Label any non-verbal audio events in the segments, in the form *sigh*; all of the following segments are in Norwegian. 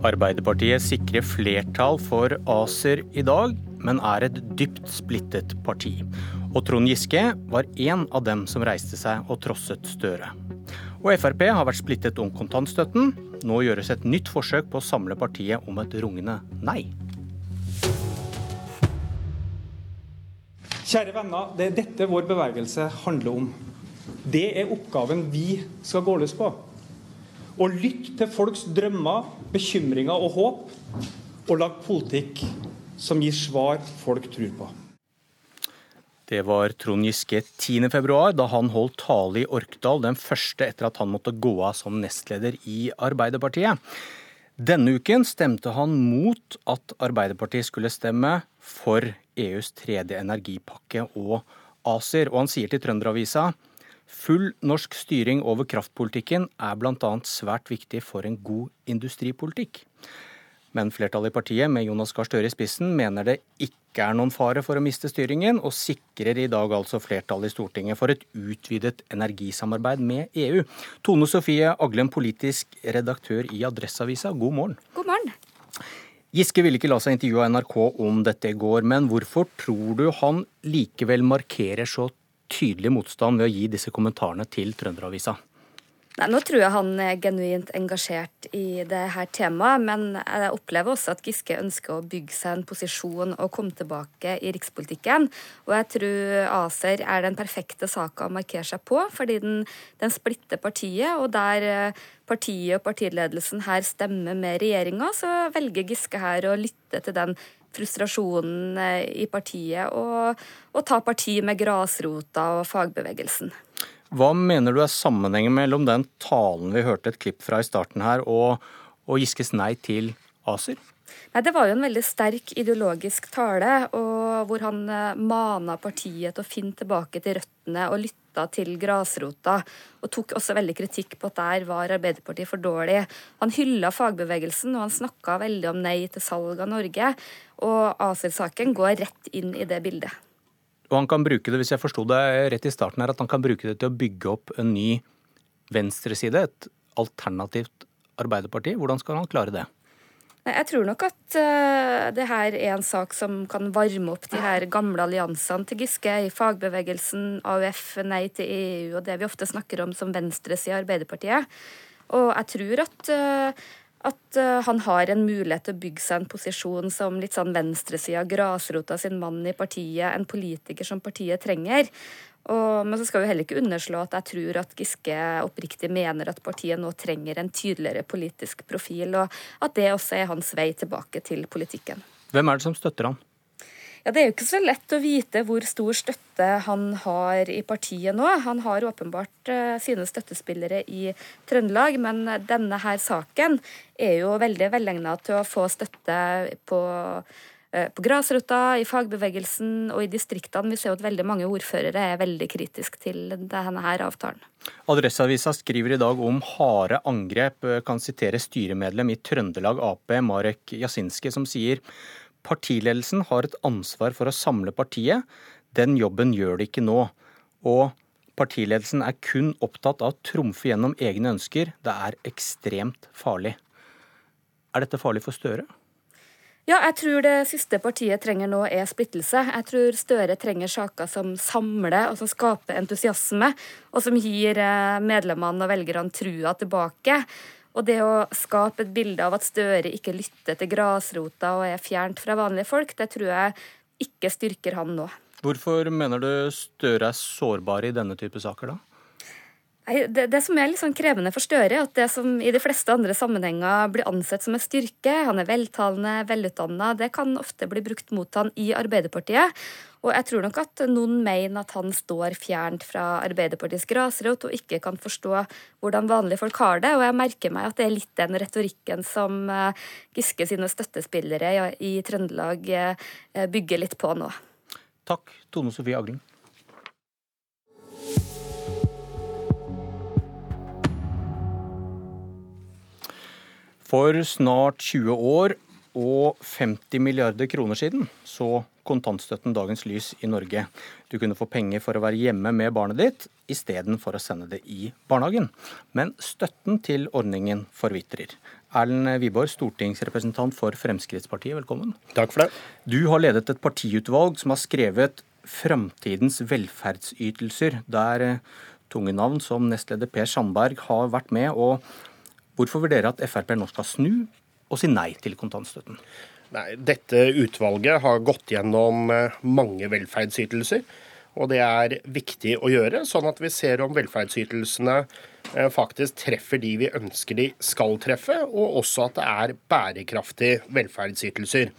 Arbeiderpartiet sikrer flertall for ACER i dag, men er et dypt splittet parti. Og Trond Giske var én av dem som reiste seg og trosset Støre. Og Frp har vært splittet om kontantstøtten. Nå gjøres et nytt forsøk på å samle partiet om et rungende nei. Kjære venner, det er dette vår bevegelse handler om. Det er oppgaven vi skal gå løs på. Å lytte til folks drømmer, bekymringer og håp, og lage politikk som gir svar folk tror på. Det var Trond Giske 10.2, da han holdt tale i Orkdal, den første etter at han måtte gå av som nestleder i Arbeiderpartiet. Denne uken stemte han mot at Arbeiderpartiet skulle stemme for EUs tredje energipakke og ACER, og han sier til Trønderavisa Full norsk styring over kraftpolitikken er bl.a. svært viktig for en god industripolitikk. Men flertallet i partiet, med Jonas Gahr Støre i spissen, mener det ikke er noen fare for å miste styringen, og sikrer i dag altså flertallet i Stortinget for et utvidet energisamarbeid med EU. Tone Sofie Aglem, politisk redaktør i Adresseavisa, god morgen. God morgen. Giske ville ikke la seg intervjue av NRK om dette i går, men hvorfor tror du han likevel markerer så tydelig motstand ved å gi disse kommentarene til Trønderavisa? Nei, Nå tror jeg han er genuint engasjert i det her temaet, men jeg opplever også at Giske ønsker å bygge seg en posisjon og komme tilbake i rikspolitikken. Og jeg tror ACER er den perfekte saka å markere seg på, fordi den, den splitter partiet. Og der eh, partiet og partiledelsen her stemmer med regjeringa, så velger Giske her å lytte til den frustrasjonen eh, i partiet og, og ta parti med grasrota og fagbevegelsen. Hva mener du er sammenhengen mellom den talen vi hørte et klipp fra i starten her, og, og Giskes nei til ACER? Nei, Det var jo en veldig sterk ideologisk tale, hvor han eh, mana partiet til å finne tilbake til røttene og lytta til grasrota. Og tok også veldig kritikk på at der var Arbeiderpartiet for dårlig. Han hylla fagbevegelsen, og han snakka veldig om nei til salg av Norge. Og ACER-saken går rett inn i det bildet. Og han kan bruke det, hvis jeg forsto det rett i starten her, at han kan bruke det til å bygge opp en ny venstreside, et alternativt Arbeiderparti. Hvordan skal han klare det? Jeg tror nok at uh, det her er en sak som kan varme opp de her gamle alliansene til Giske i fagbevegelsen, AUF, Nei til EU og det vi ofte snakker om som venstresida i Arbeiderpartiet. Og jeg tror at, uh, at uh, han har en mulighet til å bygge seg en posisjon som litt sånn venstresida, grasrota sin mann i partiet, en politiker som partiet trenger. Og, men så skal vi heller ikke underslå at jeg tror at Giske oppriktig mener at partiet nå trenger en tydeligere politisk profil, og at det også er hans vei tilbake til politikken. Hvem er det som støtter han? Ja, Det er jo ikke så lett å vite hvor stor støtte han har i partiet nå. Han har åpenbart uh, sine støttespillere i Trøndelag, men denne her saken er jo veldig velegna til å få støtte på Eh, på grasrota, i fagbevegelsen og i distriktene. Vi ser at veldig mange ordførere er veldig kritiske til denne her avtalen. Adresseavisa skriver i dag om harde angrep. Kan sitere styremedlem i Trøndelag Ap, Marek Jasinski, som sier partiledelsen har et ansvar for å samle partiet. Den jobben gjør de ikke nå. Og partiledelsen er kun opptatt av å trumfe gjennom egne ønsker. Det er ekstremt farlig. Er dette farlig for Støre? Ja, jeg tror det siste partiet trenger nå er splittelse. Jeg tror Støre trenger saker som samler og som skaper entusiasme, og som gir eh, medlemmene og velgerne trua tilbake. Og det å skape et bilde av at Støre ikke lytter til grasrota og er fjernt fra vanlige folk, det tror jeg ikke styrker han nå. Hvorfor mener du Støre er sårbar i denne type saker, da? Det, det, som er litt sånn krevende for Støre, at det som i de fleste andre sammenhenger blir ansett som en styrke, han er veltalende, velutdanna, det kan ofte bli brukt mot han i Arbeiderpartiet. Og jeg tror nok at noen mener at han står fjernt fra Arbeiderpartiets grasrot og ikke kan forstå hvordan vanlige folk har det. Og jeg merker meg at det er litt den retorikken som eh, Giske sine støttespillere i Trøndelag eh, bygger litt på nå. Takk, Tone Sofie Aglen. For snart 20 år og 50 milliarder kroner siden så kontantstøtten dagens lys i Norge. Du kunne få penger for å være hjemme med barnet ditt istedenfor å sende det i barnehagen. Men støtten til ordningen forvitrer. Erlend Wiborg, stortingsrepresentant for Fremskrittspartiet, velkommen. Takk for det. Du har ledet et partiutvalg som har skrevet 'Framtidens velferdsytelser', der tunge navn som nestleder Per Sandberg har vært med. og Hvorfor vurderer at Frp nå skal snu og si nei til kontantstøtten? Nei, Dette utvalget har gått gjennom eh, mange velferdsytelser. Og det er viktig å gjøre, sånn at vi ser om velferdsytelsene eh, faktisk treffer de vi ønsker de skal treffe, og også at det er bærekraftige velferdsytelser.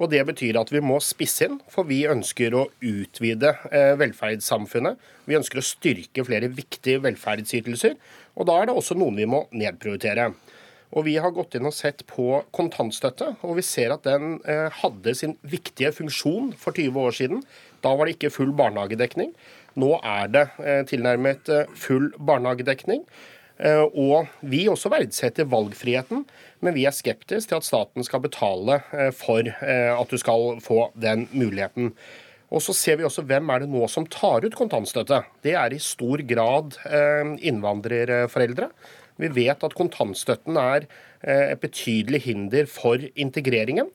Og Det betyr at vi må spisse inn, for vi ønsker å utvide eh, velferdssamfunnet. Vi ønsker å styrke flere viktige velferdsytelser, og da er det også noen vi må nedprioritere. Og Vi har gått inn og sett på kontantstøtte, og vi ser at den eh, hadde sin viktige funksjon for 20 år siden. Da var det ikke full barnehagedekning. Nå er det eh, tilnærmet full barnehagedekning. Eh, og vi også verdsetter valgfriheten, men vi er skeptiske til at staten skal betale eh, for eh, at du skal få den muligheten. Og så ser vi også hvem er det nå som tar ut kontantstøtte. Det er i stor grad innvandrerforeldre. Vi vet at kontantstøtten er et betydelig hinder for integreringen.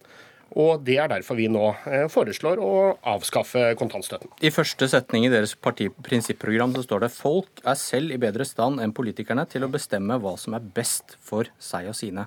Og Det er derfor vi nå eh, foreslår å avskaffe kontantstøtten. I første setning i deres partiprinsipprogram så står det folk er selv i bedre stand enn politikerne til å bestemme hva som er best for seg og sine.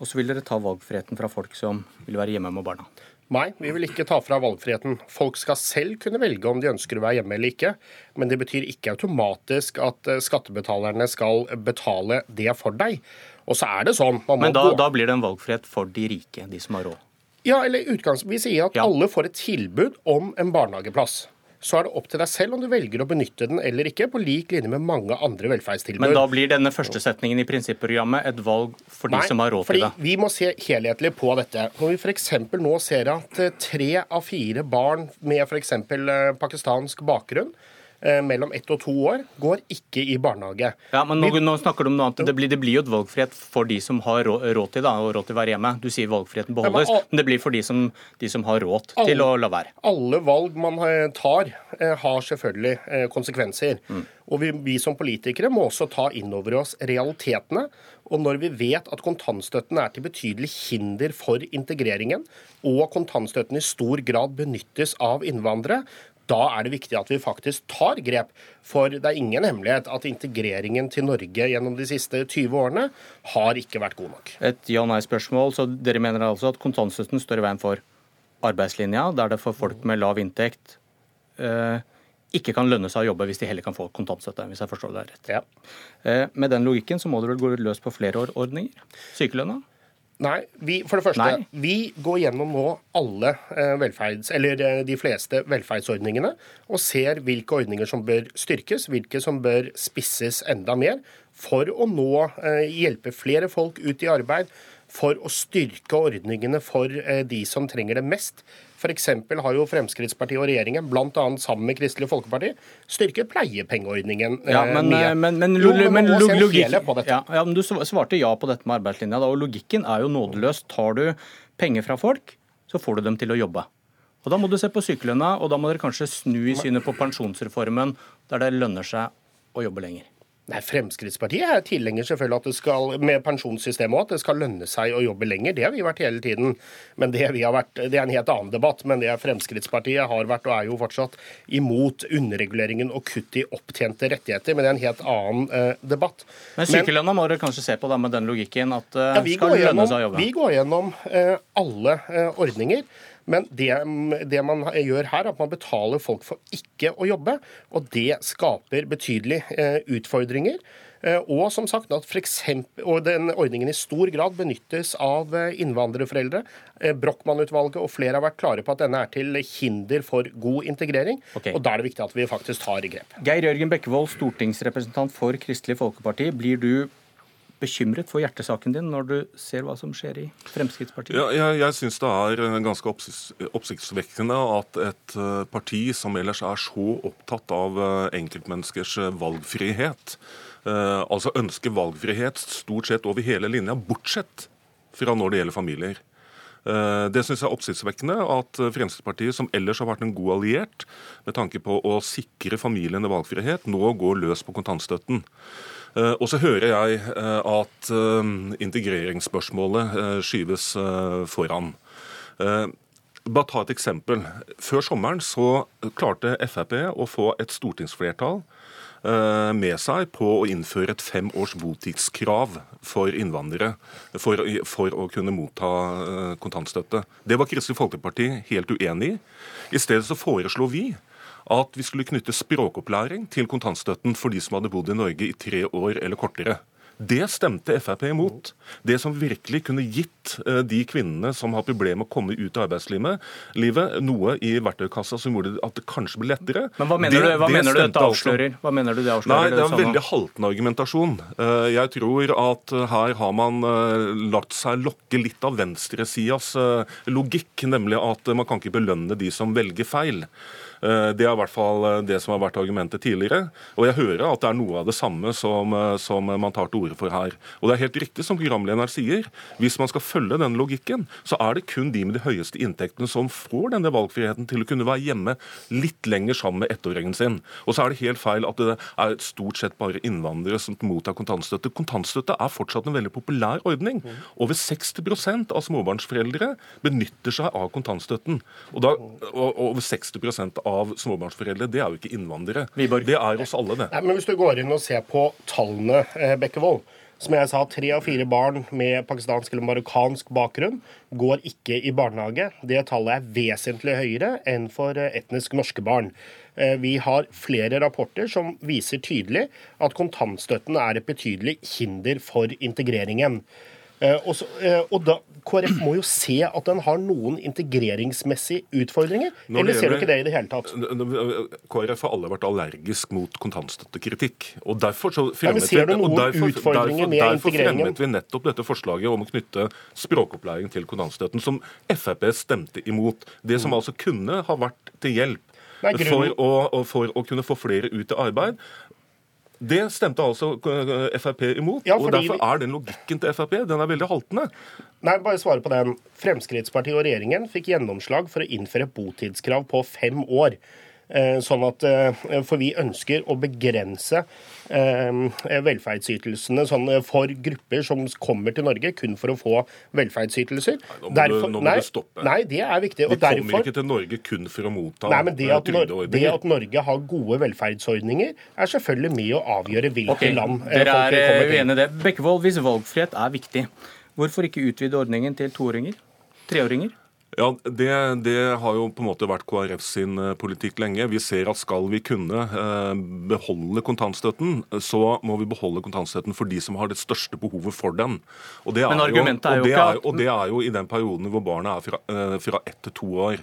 Og så vil dere ta valgfriheten fra folk som vil være hjemme med barna. Nei, vi vil ikke ta fra valgfriheten. Folk skal selv kunne velge om de ønsker å være hjemme eller ikke. Men det betyr ikke automatisk at eh, skattebetalerne skal betale det for deg. Og så er det sånn Men da, da, blir det en valgfrihet for de rike, de som har råd? Ja, eller utgangs... Vi sier at ja. alle får et tilbud om en barnehageplass så er det opp til deg selv om du velger å benytte den eller ikke, på lik linje med mange andre velferdstilbud. Men da blir denne første setningen i prinsipprogrammet et valg for de Nei, som har råd til det? Nei, Vi må se helhetlig på dette. Når vi f.eks. nå ser at eh, tre av fire barn med f.eks. Eh, pakistansk bakgrunn mellom ett og to år går ikke i barnehage. Ja, men Nå, nå snakker du om noe annet. Det blir, det blir, jo et valgfrihet for de som har råd, råd til da, og råd til å være hjemme. Du sier valgfriheten beholdes, ja, men, men, det blir for de som, de som har råd alle, til å la være. Alle valg man eh, tar, eh, har selvfølgelig konsekvenser. Mm. Og vi, vi, som politikere må også ta inn over oss realitetene. Og når vi vet at kontantstøtten er til betydelig hinder for integreringen, og kontantstøtten i stor grad benyttes av innvandrere, da er det viktig at vi faktisk tar grep. For det er ingen hemmelighet at integreringen til Norge gjennom de siste 20 årene har ikke vært god nok. Et ja-nei-spørsmål. Så dere mener altså at kontantstøtten står i veien for arbeidslinja, der det for folk med lav inntekt eh, ikke kan lønne seg å jobbe hvis de heller kan få kontantstøtte, hvis jeg forstår det rett. Ja. Eh, med den logikken så må det vel gå løs på flere ordninger? Sykelønna? Nei, vi, for det første, Nei. vi går gjennom nå alle eh, velferds, eller eh, de fleste velferdsordningene og ser hvilke ordninger som bør styrkes, hvilke som bør spisses enda mer, for å nå eh, hjelpe flere folk ut i arbeid, for å styrke ordningene for de som trenger det mest. F.eks. har jo Fremskrittspartiet og regjeringen, bl.a. sammen med Kristelig Folkeparti, styrket pleiepengeordningen ja, men, mye. Eh, men, men, jo, men logikk, ja, ja, Du svarte ja på dette med arbeidslinja, da, og logikken er jo nådeløs. Tar du penger fra folk, så får du dem til å jobbe. Og Da må du se på sykelønna, og da må dere kanskje snu i synet på pensjonsreformen, der det lønner seg å jobbe lenger. Nei, Fremskrittspartiet er tilhenger selvfølgelig at det skal, med pensjonssystemet at det skal lønne seg å jobbe lenger. Det har vi vært hele tiden. Men det, vi har vært, det er en helt annen debatt. Men det Fremskrittspartiet har vært, og er jo fortsatt, imot underreguleringen og kutt i opptjente rettigheter. Men det er en helt annen eh, debatt. Men sykelønna må dere kanskje se på da med den logikken at eh, ja, skal lønne seg å jobbe? Vi går gjennom eh, alle eh, ordninger. Men det, det, man gjør her, er at man betaler folk for ikke å jobbe. Og det skaper betydelige eh, utfordringer. Eh, og som sagt at for eksempel, og den ordningen i stor grad benyttes av eh, innvandrerforeldre. Brochmann-utvalget og flere har vært klare på at denne er til hinder for god integrering. Okay. og Da er det viktig at vi faktisk tar grep. Geir Jørgen Bekkevold, stortingsrepresentant for Kristelig Folkeparti. Blir du bekymret for hjertesaken din når du ser hva som skjer i Fremskrittspartiet? Ja, jeg jeg syns det er ganske oppsiktsvekkende at et eh, parti som ellers er så opptatt av eh, enkeltmenneskers eh, valgfrihet, altså ønsker valgfrihet stort sett over hele linja, bortsett fra når det gjelder familier. Eh, det syns jeg er oppsiktsvekkende at Fremskrittspartiet, som ellers har vært en god alliert med tanke på å sikre familiene valgfrihet, nå går løs på kontantstøtten. Eh, og så hører jeg eh, at integreringsspørsmålet skyves foran. Bare ta et eksempel. Før sommeren så klarte Frp å få et stortingsflertall Eh, med seg på å innføre et fem års botidskrav for innvandrere for, for å kunne motta eh, kontantstøtte. Det var Kristelig Folkeparti helt uenig i. I stedet så foreslo vi at vi skulle knytte språkopplæring til kontantstøtten for de som hadde bodd i Norge i tre år eller kortere. Det stemte Frp imot. Det som virkelig kunne gitt eh, de kvinnene som har problemer med å komme ut av arbeidslivet, noe i verktøykassa som gjorde at det kanskje ble lettere. Men Hva mener, det, du, hva det mener du dette avslører? Hva mener du det avslører? Nei, Det er en veldig haltende argumentasjon. Eh, jeg tror at her har man eh, latt seg lokke litt av venstresidas logikk, nemlig at man kan ikke belønne de som velger feil. Eh, det er i hvert fall eh, det som har vært argumentet tidligere. Og jeg hører at det er noe av det samme som, eh, som man tar til orde for her. Og det er helt riktig som programlederen sier. Hvis man skal følge den logikken, så er det kun de med de høyeste inntektene som får denne valgfriheten til å kunne være hjemme litt lenger sammen med ettåringen sin. Og så er det helt feil at det er stort sett bare innvandrere som mottar kontantstøtte. Kontantstøtte er fortsatt en veldig populær ordning. Over 60% av småbarnsforeldre benytter seg av kontantstøtten. Og, da, og over 60 av småbarnsforeldre, det er jo ikke innvandrere. Viborg. Det er oss alle, det. Nei, men Hvis du går inn og ser på tallene, eh, Bekkevold. Som jeg sa, tre av fire barn med pakistansk eller marokkansk bakgrunn går ikke i barnehage. Det tallet er vesentlig høyere enn for eh, etnisk norske barn. Eh, vi har flere rapporter som viser tydelig at kontantstøtten er et betydelig hinder for integreringen. Og, så, og da, KrF må jo se at den har noen integreringsmessige utfordringer. Eller ser du ikke det i det hele tatt? KrF har alle vært allergisk mot kontantstøttekritikk. og Derfor så fremmet, ja, vi, og derfor, derfor, derfor fremmet vi nettopp dette forslaget om å knytte språkopplæring til kontantstøtten, som Frp stemte imot. Det som mm. altså kunne ha vært til hjelp for å, for å, kunne få flere ut i arbeid, det stemte altså eh, Frp imot. Ja, og Derfor er den logikken til Frp den er veldig haltende. Nei, bare svare på den. Fremskrittspartiet og regjeringen fikk gjennomslag for å innføre botidskrav på fem år. Eh, sånn at, eh, For vi ønsker å begrense velferdsytelsene sånn for grupper som kommer til Norge kun for å få velferdsytelser. Nei, nå må, derfor, du, nå må nei, du stoppe. Nei, det er viktig. De kommer derfor, ikke til Norge kun for å motta nei, men det at, det at Norge har gode velferdsordninger, er selvfølgelig med å avgjøre hvilke okay, land dere folk er kommer. Uenige i det. Bekkevold, hvis valgfrihet er viktig, hvorfor ikke utvide ordningen til toåringer? Treåringer? Ja, det, det, har jo på en måte vært KrF sin eh, politikk lenge. Vi ser at skal vi kunne eh, beholde kontantstøtten, så må vi beholde kontantstøtten for de som har det største behovet for den. Og det er, jo, og det er, og det er jo i den perioden hvor barna er fra, eh, fra ett til to år.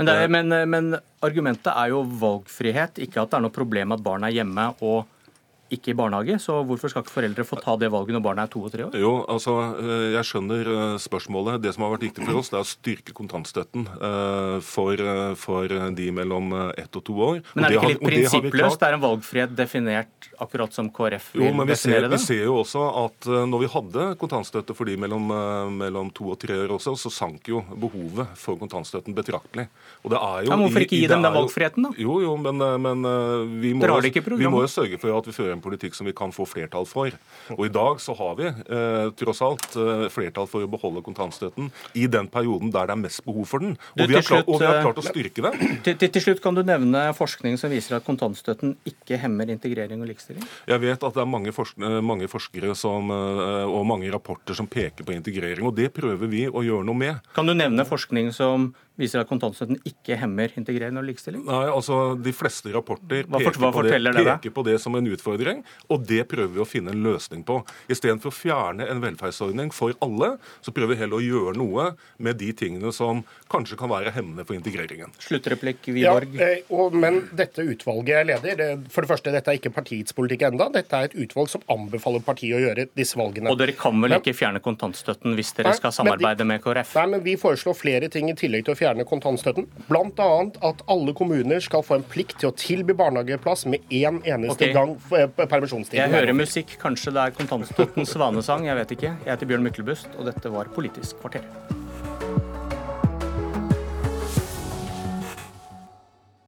Men, er, men, men argumentet er jo valgfrihet, ikke at det er noe problem at barna er hjemme og ikke i barnehage, så hvorfor skal ikke foreldre få ta det valget når barna er to og tre år? Jo, altså, eh, Jeg skjønner eh, spørsmålet. Det som har vært viktig for oss, det er å styrke kontantstøtten eh, for, for de mellom ett og to år. Men er det ikke litt prinsippløst? Det, er en valgfrihet definert akkurat som KrF vil jo, men vi ser, det? Vi ser jo også at når vi hadde kontantstøtte for de mellom, mellom to og tre år også, så sank jo behovet for kontantstøtten betraktelig. Og det er jo... Ja, hvorfor ikke gi dem den valgfriheten, da? Jo, jo, men, men vi, må, vi må jo sørge for at vi fører en en politikk som vi kan få flertall for. Og I dag så har vi eh, tross alt eh, flertall for å beholde kontantstøtten i den perioden der det er mest behov for den. Og, vi, har klart, og vi har klart å styrke. Eh, *clears throat* til, til, til, slutt kan du nevne forskning som viser at kontantstøtten ikke hemmer integrering og likestilling? Jeg vet at det er mange, forsk eh, mange forskere som, eh, og mange rapporter som peker på integrering, og det prøver vi å gjøre noe med. Kan du nevne forskning som viser at kontantstøtten ikke hemmer integrering og likestilling? Nei, altså De fleste rapporter peker, hva på, det, peker på, det, som en utfordring, og det prøver vi å finne en løsning på. Istedenfor å fjerne en velferdsordning for alle, så prøver vi heller å gjøre noe med de tingene som kanskje kan være hemmende for integreringen. Sluttreplikk, Wiborg. Ja, eh, og, men dette utvalget jeg leder, det, for det første, dette er ikke partiets politikk enda, Dette er et utvalg som anbefaler partiet å gjøre disse valgene. Og dere kan vel ikke fjerne kontantstøtten hvis dere skal samarbeide de, med KrF? Nei, men vi foreslår flere ting i tillegg til å fjerne fjerne kontantstøtten. Bl.a. at alle kommuner skal få en plikt til å tilby barnehageplass med én eneste okay. gang permisjonstid. permisjonstiden. Jeg hører musikk. Kanskje det er kontantstøttens *laughs* svanesang. Jeg vet ikke. Jeg heter Bjørn Myklebust, og dette var Politisk kvarter.